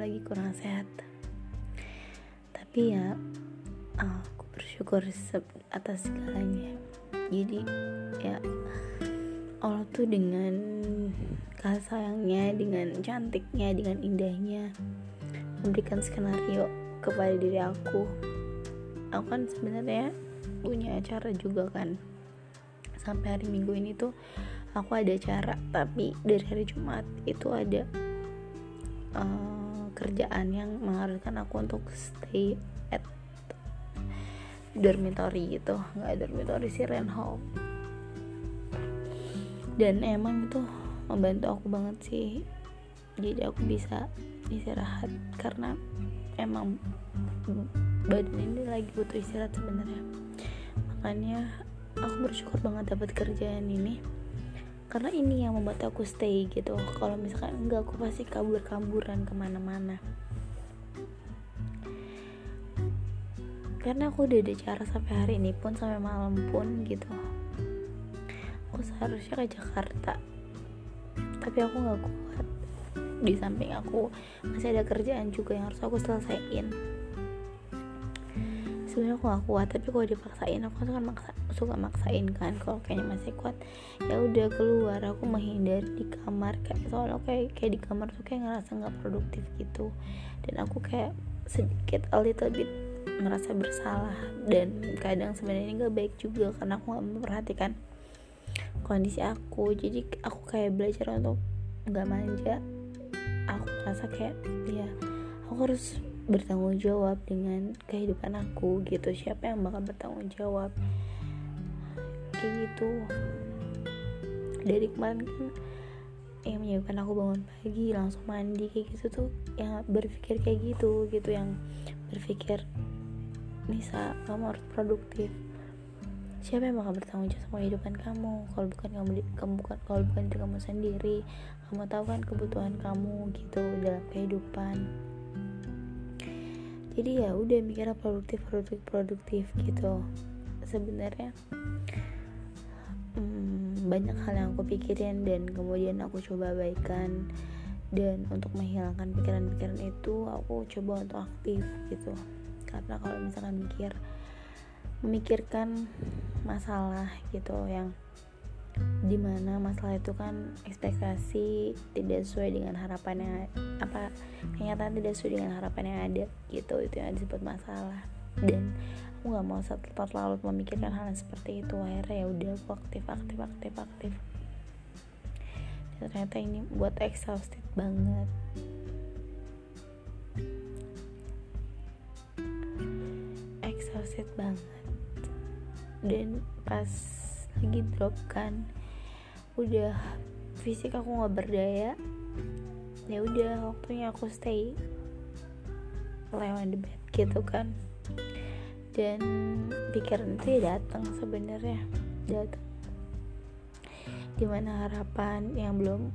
lagi kurang sehat. Tapi ya aku bersyukur atas segalanya. Jadi ya Allah tuh dengan kasih sayangnya dengan cantiknya dengan indahnya memberikan skenario kepada diri aku. Aku kan sebenarnya punya acara juga kan. Sampai hari minggu ini tuh aku ada acara tapi dari hari Jumat itu ada uh, kerjaan yang mengharuskan aku untuk stay at dormitory gitu. Nggak dormitory sih rent home dan emang itu membantu aku banget sih. Jadi aku bisa istirahat karena emang badan ini lagi butuh istirahat sebenarnya. Makanya aku bersyukur banget dapat kerjaan ini karena ini yang membuat aku stay gitu. Kalau misalkan enggak aku pasti kabur-kaburan ke mana-mana. Karena aku udah ada cara sampai hari ini pun sampai malam pun gitu. Aku seharusnya ke Jakarta. Tapi aku nggak kuat. Di samping aku masih ada kerjaan juga yang harus aku selesaiin sebenarnya aku gak kuat tapi kalau dipaksain aku suka maksa suka maksain kan kalau kayaknya masih kuat ya udah keluar aku menghindar di kamar kayak soalnya kayak kayak di kamar tuh kayak ngerasa nggak produktif gitu dan aku kayak sedikit a little bit merasa bersalah dan kadang sebenarnya nggak baik juga karena aku nggak memperhatikan kondisi aku jadi aku kayak belajar untuk nggak manja aku merasa kayak ya aku harus bertanggung jawab dengan kehidupan aku gitu. Siapa yang bakal bertanggung jawab kayak gitu. Dari kemarin kan yang menyebabkan aku bangun pagi langsung mandi kayak gitu tuh yang berpikir kayak gitu gitu yang berpikir Nisa kamu harus produktif. Siapa yang bakal bertanggung jawab sama kehidupan kamu? Kalau bukan kamu kamu bukan kalau bukan diri kamu sendiri kamu tahu kan kebutuhan kamu gitu dalam kehidupan jadi ya udah mikirnya produktif produktif produktif gitu. Sebenarnya hmm, banyak hal yang aku pikirin dan kemudian aku coba baikan dan untuk menghilangkan pikiran-pikiran itu aku coba untuk aktif gitu. Karena kalau misalkan mikir memikirkan masalah gitu yang di mana masalah itu kan ekspektasi tidak sesuai dengan harapannya apa kenyataan tidak sesuai dengan harapan yang ada gitu. Itu yang disebut masalah. Dan aku nggak mau terlalu memikirkan hal yang seperti itu. Akhirnya ya udah aku aktif aktif aktif aktif. Dan ternyata ini buat exhausted banget. Exhausted banget. Dan pas lagi drop kan udah fisik aku nggak berdaya. Ya udah waktunya aku stay. Lewat bed gitu kan. Dan pikiran itu ya datang sebenarnya. Datang di mana harapan yang belum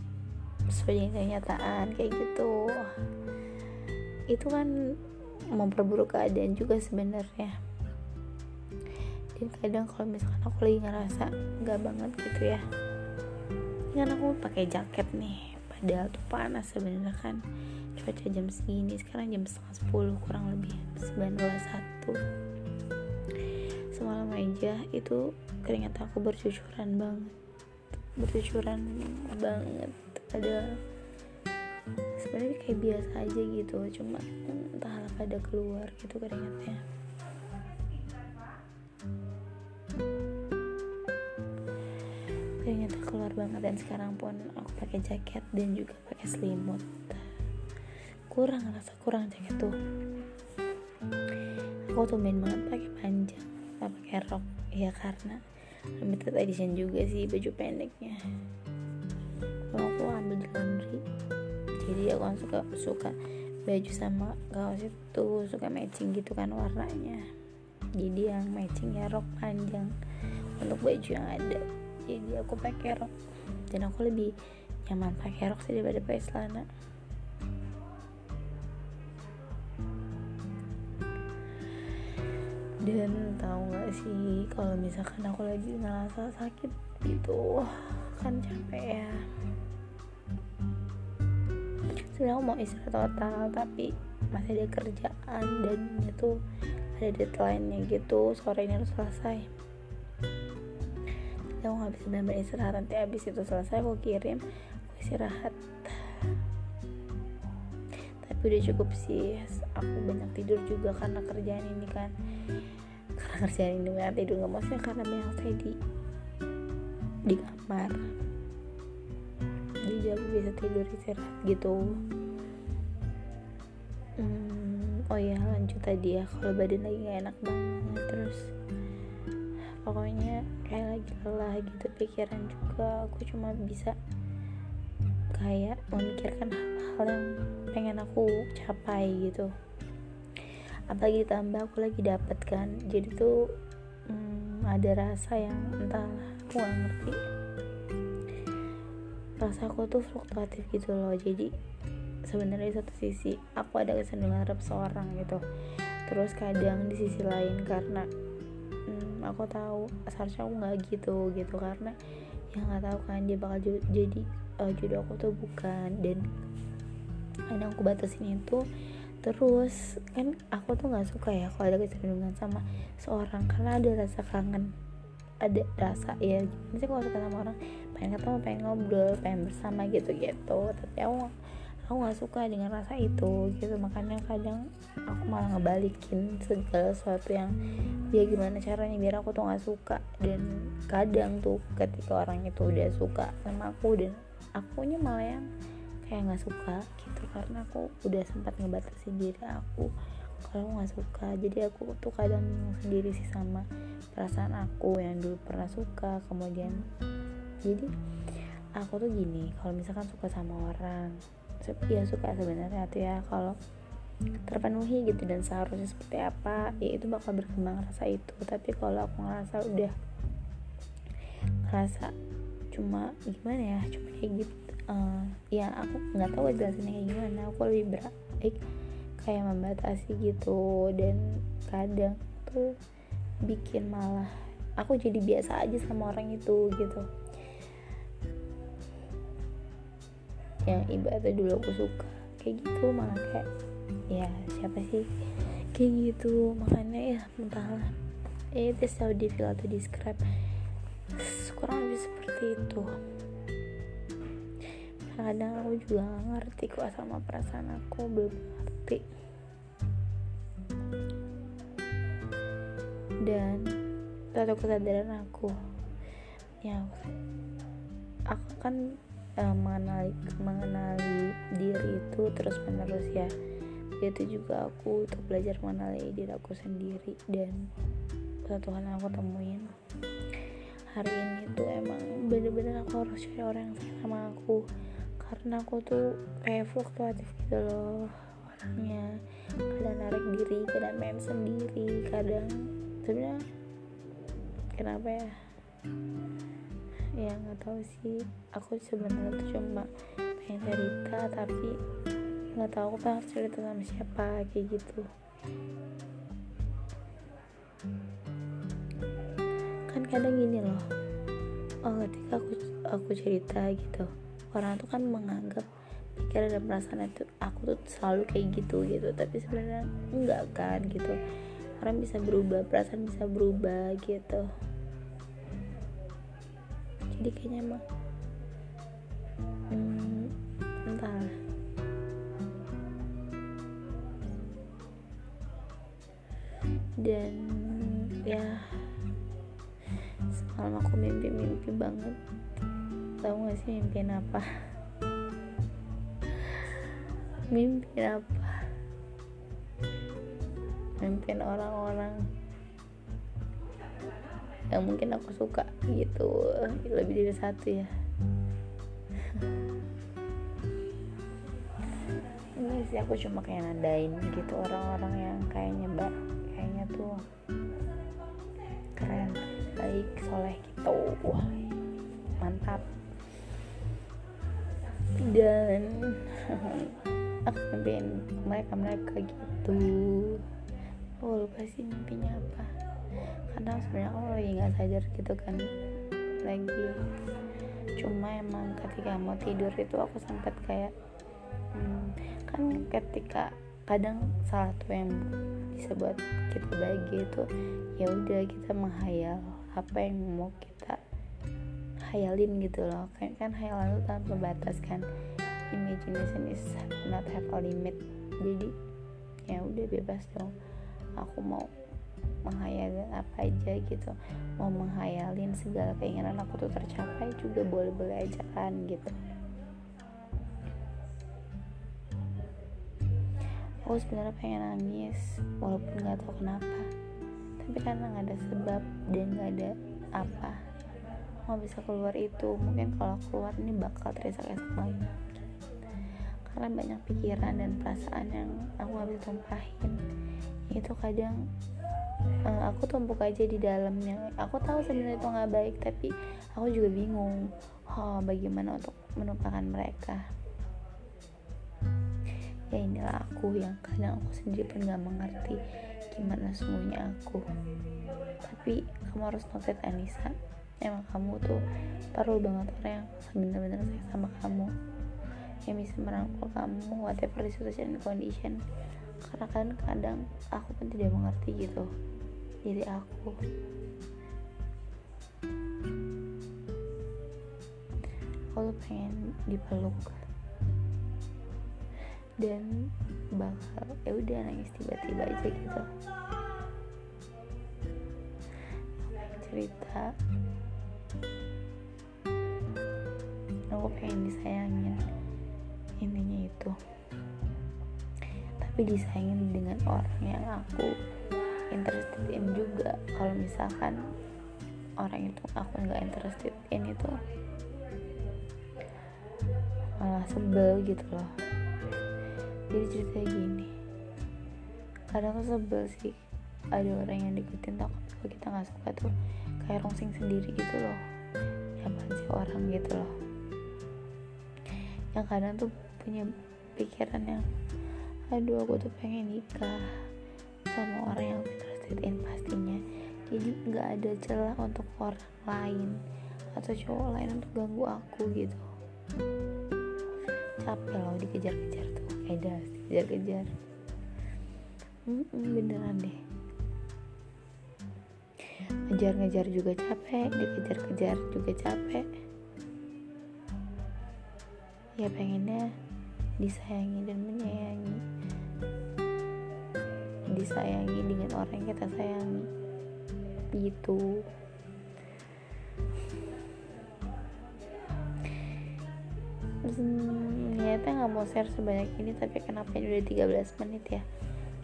sesuai dengan kenyataan kayak gitu. Itu kan memperburuk keadaan juga sebenarnya dan kadang kalau misalkan aku lagi ngerasa nggak banget gitu ya. Kan aku pakai jaket nih padahal tuh panas sebenarnya kan. Cuaca jam segini sekarang jam setengah sepuluh kurang lebih satu. Semalam aja itu keringat aku bercucuran banget. Bercucuran banget. Ada sebenarnya kayak biasa aja gitu cuma entahlah pada keluar gitu keringatnya banget. Dan sekarang pun aku pakai jaket dan juga pakai selimut. Kurang rasa kurang jaket tuh. Aku tuh main banget pakai panjang nggak pakai rok. Ya karena limited edition juga sih baju pendeknya. Kalau aku ambil di laundry jadi aku kan suka suka baju sama kaos itu suka matching gitu kan warnanya. Jadi yang matching ya rok panjang untuk baju yang ada jadi aku pakai rok dan aku lebih nyaman pakai rok sih daripada pakai celana. Dan tahu gak sih kalau misalkan aku lagi ngerasa sakit gitu kan capek ya. Sebenarnya aku mau istirahat total tapi masih ada kerjaan dan itu ada deadline-nya gitu. Sore ini harus selesai jadi aku gak bisa benar-benar istirahat nanti abis itu selesai aku kirim aku istirahat. Tapi udah cukup sih aku banyak tidur juga karena kerjaan ini kan. Karena kerjaan ini banyak tidur nggak maksudnya karena banyak saya di di kamar. Jadi aku bisa tidur istirahat gitu. Hmm, oh ya lanjut tadi ya kalau badan lagi gak enak banget terus pokoknya kayak lagi lelah gitu pikiran juga. Aku cuma bisa kayak memikirkan hal-hal yang pengen aku capai gitu. Apalagi ditambah aku lagi dapet kan. Jadi tuh hmm, ada rasa yang entahlah aku gak ngerti. Rasa aku tuh fluktuatif gitu loh. Jadi sebenarnya satu sisi aku ada kecenderungan terhadap seorang gitu. Terus kadang di sisi lain karena hmm, aku tahu. Seharusnya aku nggak gitu gitu. Karena ya nggak tahu kan dia bakal jadi uh, jodoh aku tuh bukan. Dan kadang aku batasin itu terus. Kan aku tuh nggak suka ya kalau ada kecenderungan sama seorang. Karena ada rasa kangen. Ada rasa ya gimana sih kalau suka sama orang? Pengen ketemu pengen ngobrol pengen bersama gitu gitu tapi aku aku nggak suka dengan rasa itu gitu. Makanya kadang aku malah ngebalikin segala sesuatu yang dia gimana caranya biar aku tuh nggak suka. Dan kadang tuh ketika orang itu udah suka sama aku dan akunya malah yang kayak nggak suka gitu. Karena aku udah sempat ngebatasin diri aku kalau nggak suka. Jadi aku tuh kadang sendiri sih sama perasaan aku yang dulu pernah suka kemudian jadi aku tuh gini kalau misalkan suka sama orang ya suka sebenarnya. Tuh ya kalau terpenuhi gitu dan seharusnya seperti apa ya itu bakal berkembang rasa itu. Tapi kalau aku ngerasa udah ngerasa cuma gimana ya cuma kayak gitu uh, ya aku nggak tahu jelasinnya kayak gimana. Aku lebih baik kayak membatasi gitu. Dan kadang tuh bikin malah aku jadi biasa aja sama orang itu gitu yang ibaratnya dulu aku suka. Kayak gitu malah kayak ya siapa sih? Kayak gitu makanya ya entahlah. Eh, how di feel atau describe. Kurang lebih seperti itu. Kadang aku juga gak ngerti kok sama perasaan aku belum ngerti. Dan satu kesadaran aku. Ya aku kan uh, mengenali mengenali diri itu terus menerus ya. Itu juga aku untuk belajar mengenali diri aku sendiri dan satu hal yang aku temuin. Hari ini tuh emang bener-bener aku harus cari orang yang sayang sama aku. Karena aku tuh kayak fluktuatif gitu loh orangnya. Kadang narik diri kadang main sendiri kadang sebenarnya kenapa ya ya nggak tahu sih. Aku sebenarnya tuh cuma pengen cerita tapi nggak tahu aku harus cerita sama siapa kayak gitu. Kan kadang gini loh oh ketika aku aku cerita gitu orang tuh kan menganggap pikiran dan perasaan itu aku tuh selalu kayak gitu gitu. Tapi sebenarnya enggak kan gitu. Orang bisa berubah perasaan bisa berubah gitu jadi kayaknya emang hmm, entah dan ya semalam aku mimpi-mimpi banget. Tahu gak sih mimpiin apa? Mimpiin apa? Mimpiin orang-orang yang mungkin aku suka gitu lebih dari satu ya. Ini sih aku cuma kayak nadain gitu orang-orang yang kayaknya mbak kayaknya tuh keren baik soleh gitu. Wah mantap. Dan aku mimpiin mereka mereka gitu. Aku lupa sih mimpinya apa karena sebenarnya aku lagi nggak sadar gitu kan. Lagi. Cuma emang ketika mau tidur itu aku sempat kayak hmm, kan ketika kadang salah satu yang bisa buat kita bahagia itu ya udah kita menghayal apa yang mau kita hayalin gitu loh. Kan kan hayalan itu tanpa batas kan. Imagination is not have a limit. Jadi ya udah bebas dong. Aku mau menghayalin apa aja gitu. Mau menghayalin segala keinginan aku tuh tercapai juga boleh-boleh aja kan gitu. Aku sebenarnya pengen nangis walaupun nggak tahu kenapa. Tapi karena nggak ada sebab dan nggak ada apa mau bisa keluar itu. Mungkin kalau keluar ini bakal terisak-isak lagi. Karena banyak pikiran dan perasaan yang aku bisa tumpahin. Itu kadang uh, aku tumpuk aja di dalamnya. Aku tahu sebenarnya itu nggak baik tapi aku juga bingung oh bagaimana untuk menumpahkan mereka? Ya inilah aku yang kadang aku sendiri pun nggak mengerti gimana semuanya aku. Tapi kamu harus noted Anissa. Emang kamu tuh perlu banget orang yang bener-bener sayang sama kamu. Yang bisa merangkul kamu whatever the situation and condition. Karena kan kadang aku pun tidak mengerti gitu diri aku. Aku tuh pengen dipeluk. Dan bakal ya udah nangis tiba-tiba aja gitu. Cerita. Aku pengen disayangin intinya itu. Tapi disayangin dengan orang yang aku interested in juga. Kalau misalkan orang itu aku nggak interested in itu malah sebel gitu loh. Jadi ceritanya gini. Kadang tuh sebel sih. Ada orang yang deketin takut kalau kita nggak suka tuh kayak rongsing sendiri gitu loh. Nyaman sih orang gitu loh. Yang kadang tuh punya pikiran yang aduh aku tuh pengen nikah sama orang yang interested in pastinya. Jadi nggak ada celah untuk orang lain atau cowok lain untuk ganggu aku gitu. Capek loh dikejar-kejar tuh Eda dikejar-kejar. Hmm, beneran deh. Ngejar-ngejar juga capek dikejar-kejar juga capek. Ya pengennya disayangi dan menyayangi disayangi dengan orang yang kita sayangi. Gitu. Hmm, niatnya nggak mau share sebanyak ini tapi kenapa ini udah 13 menit ya?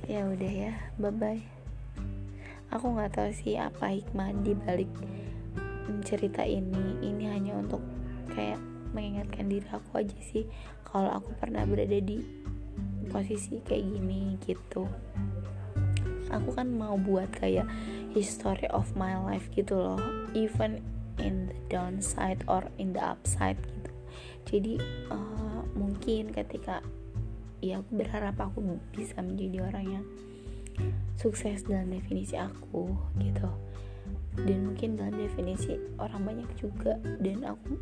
Ya udah ya bye bye aku nggak tahu sih apa hikmah di balik cerita ini. Ini hanya untuk kayak mengingatkan diri aku aja sih kalau aku pernah berada di posisi kayak gini gitu aku kan mau buat kayak history of my life gitu loh even in the downside or in the upside gitu. Jadi uh, mungkin ketika ya aku berharap aku bisa menjadi orang yang sukses dalam definisi aku gitu. Dan mungkin dalam definisi orang banyak juga dan aku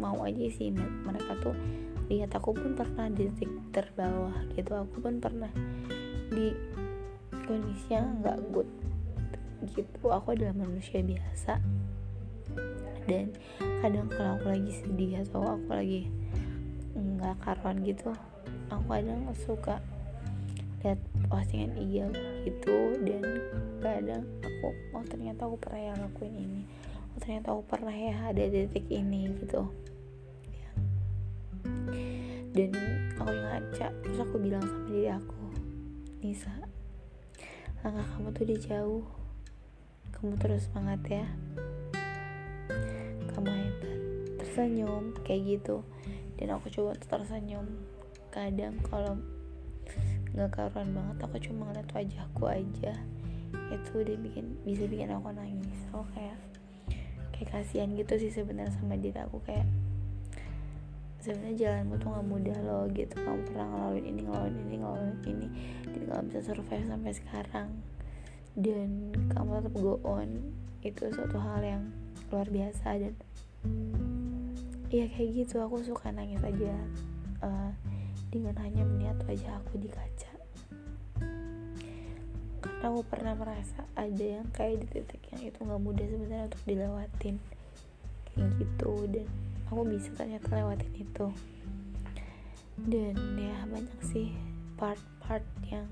mau aja sih mereka tuh lihat aku pun pernah di titik terbawah gitu. Aku pun pernah di kondisi yang nggak good. Gitu aku adalah manusia biasa. Dan kadang kalau aku lagi sedih atau aku lagi nggak karuan gitu aku kadang suka lihat postingan IG gitu. Dan kadang aku oh ternyata aku pernah ya lakuin ini. Oh ternyata aku pernah ya ada detik ini gitu. Dan aku ngaca terus aku bilang sama diri aku Nisa langkah kamu tuh udah jauh. Kamu terus semangat ya. Kamu hebat. Tersenyum kayak gitu. Dan aku coba tersenyum. Kadang kalau nggak karuan banget aku cuma ngeliat wajahku aja. Itu udah bikin bisa bikin aku nangis. Aku kayak kayak kasihan gitu sih sebenarnya sama diri aku. Kayak sebenarnya jalanmu tuh nggak mudah loh gitu. Kamu pernah ngelaluin ini ngelaluin ini ngelaluin ini kamu bisa survive sampai sekarang. Dan kamu tetap go on itu suatu hal yang luar biasa dan iya kayak gitu. Aku suka nangis aja uh, dengan hanya melihat wajah aku di kaca. Karena aku pernah merasa ada yang kayak di titik yang itu nggak mudah sebenarnya untuk dilewatin. Kayak gitu dan aku bisa ternyata lewatin itu. Dan ya banyak sih part-part yang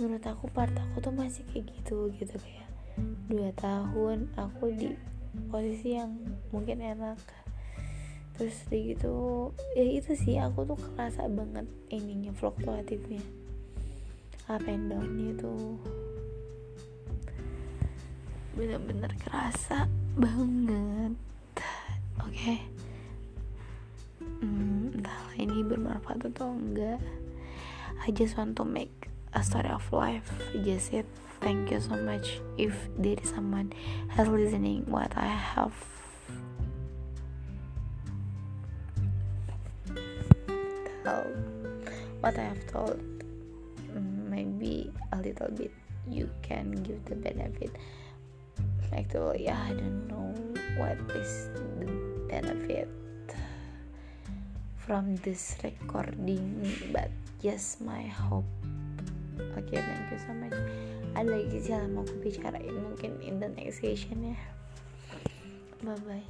menurut aku part aku tuh masih kayak gitu gitu. Kayak dua tahun aku di posisi yang mungkin enak. Terus gitu ya itu sih aku tuh kerasa banget ininya fluktuatifnya. Up and downnya tuh bener-bener kerasa banget. Oke. Okay? hmm, entahlah ini bermanfaat atau enggak I just want to make a story of life. Just it. Thank you so much. If there is someone has listening what I have. Told what I have told. Maybe a little bit you can give the benefit. Actually I don't know what is the benefit from this recording but just my hope. Oke okay, thank you so much. Ada lagi sih yang mau aku bicarain mungkin in the next session ya. Bye bye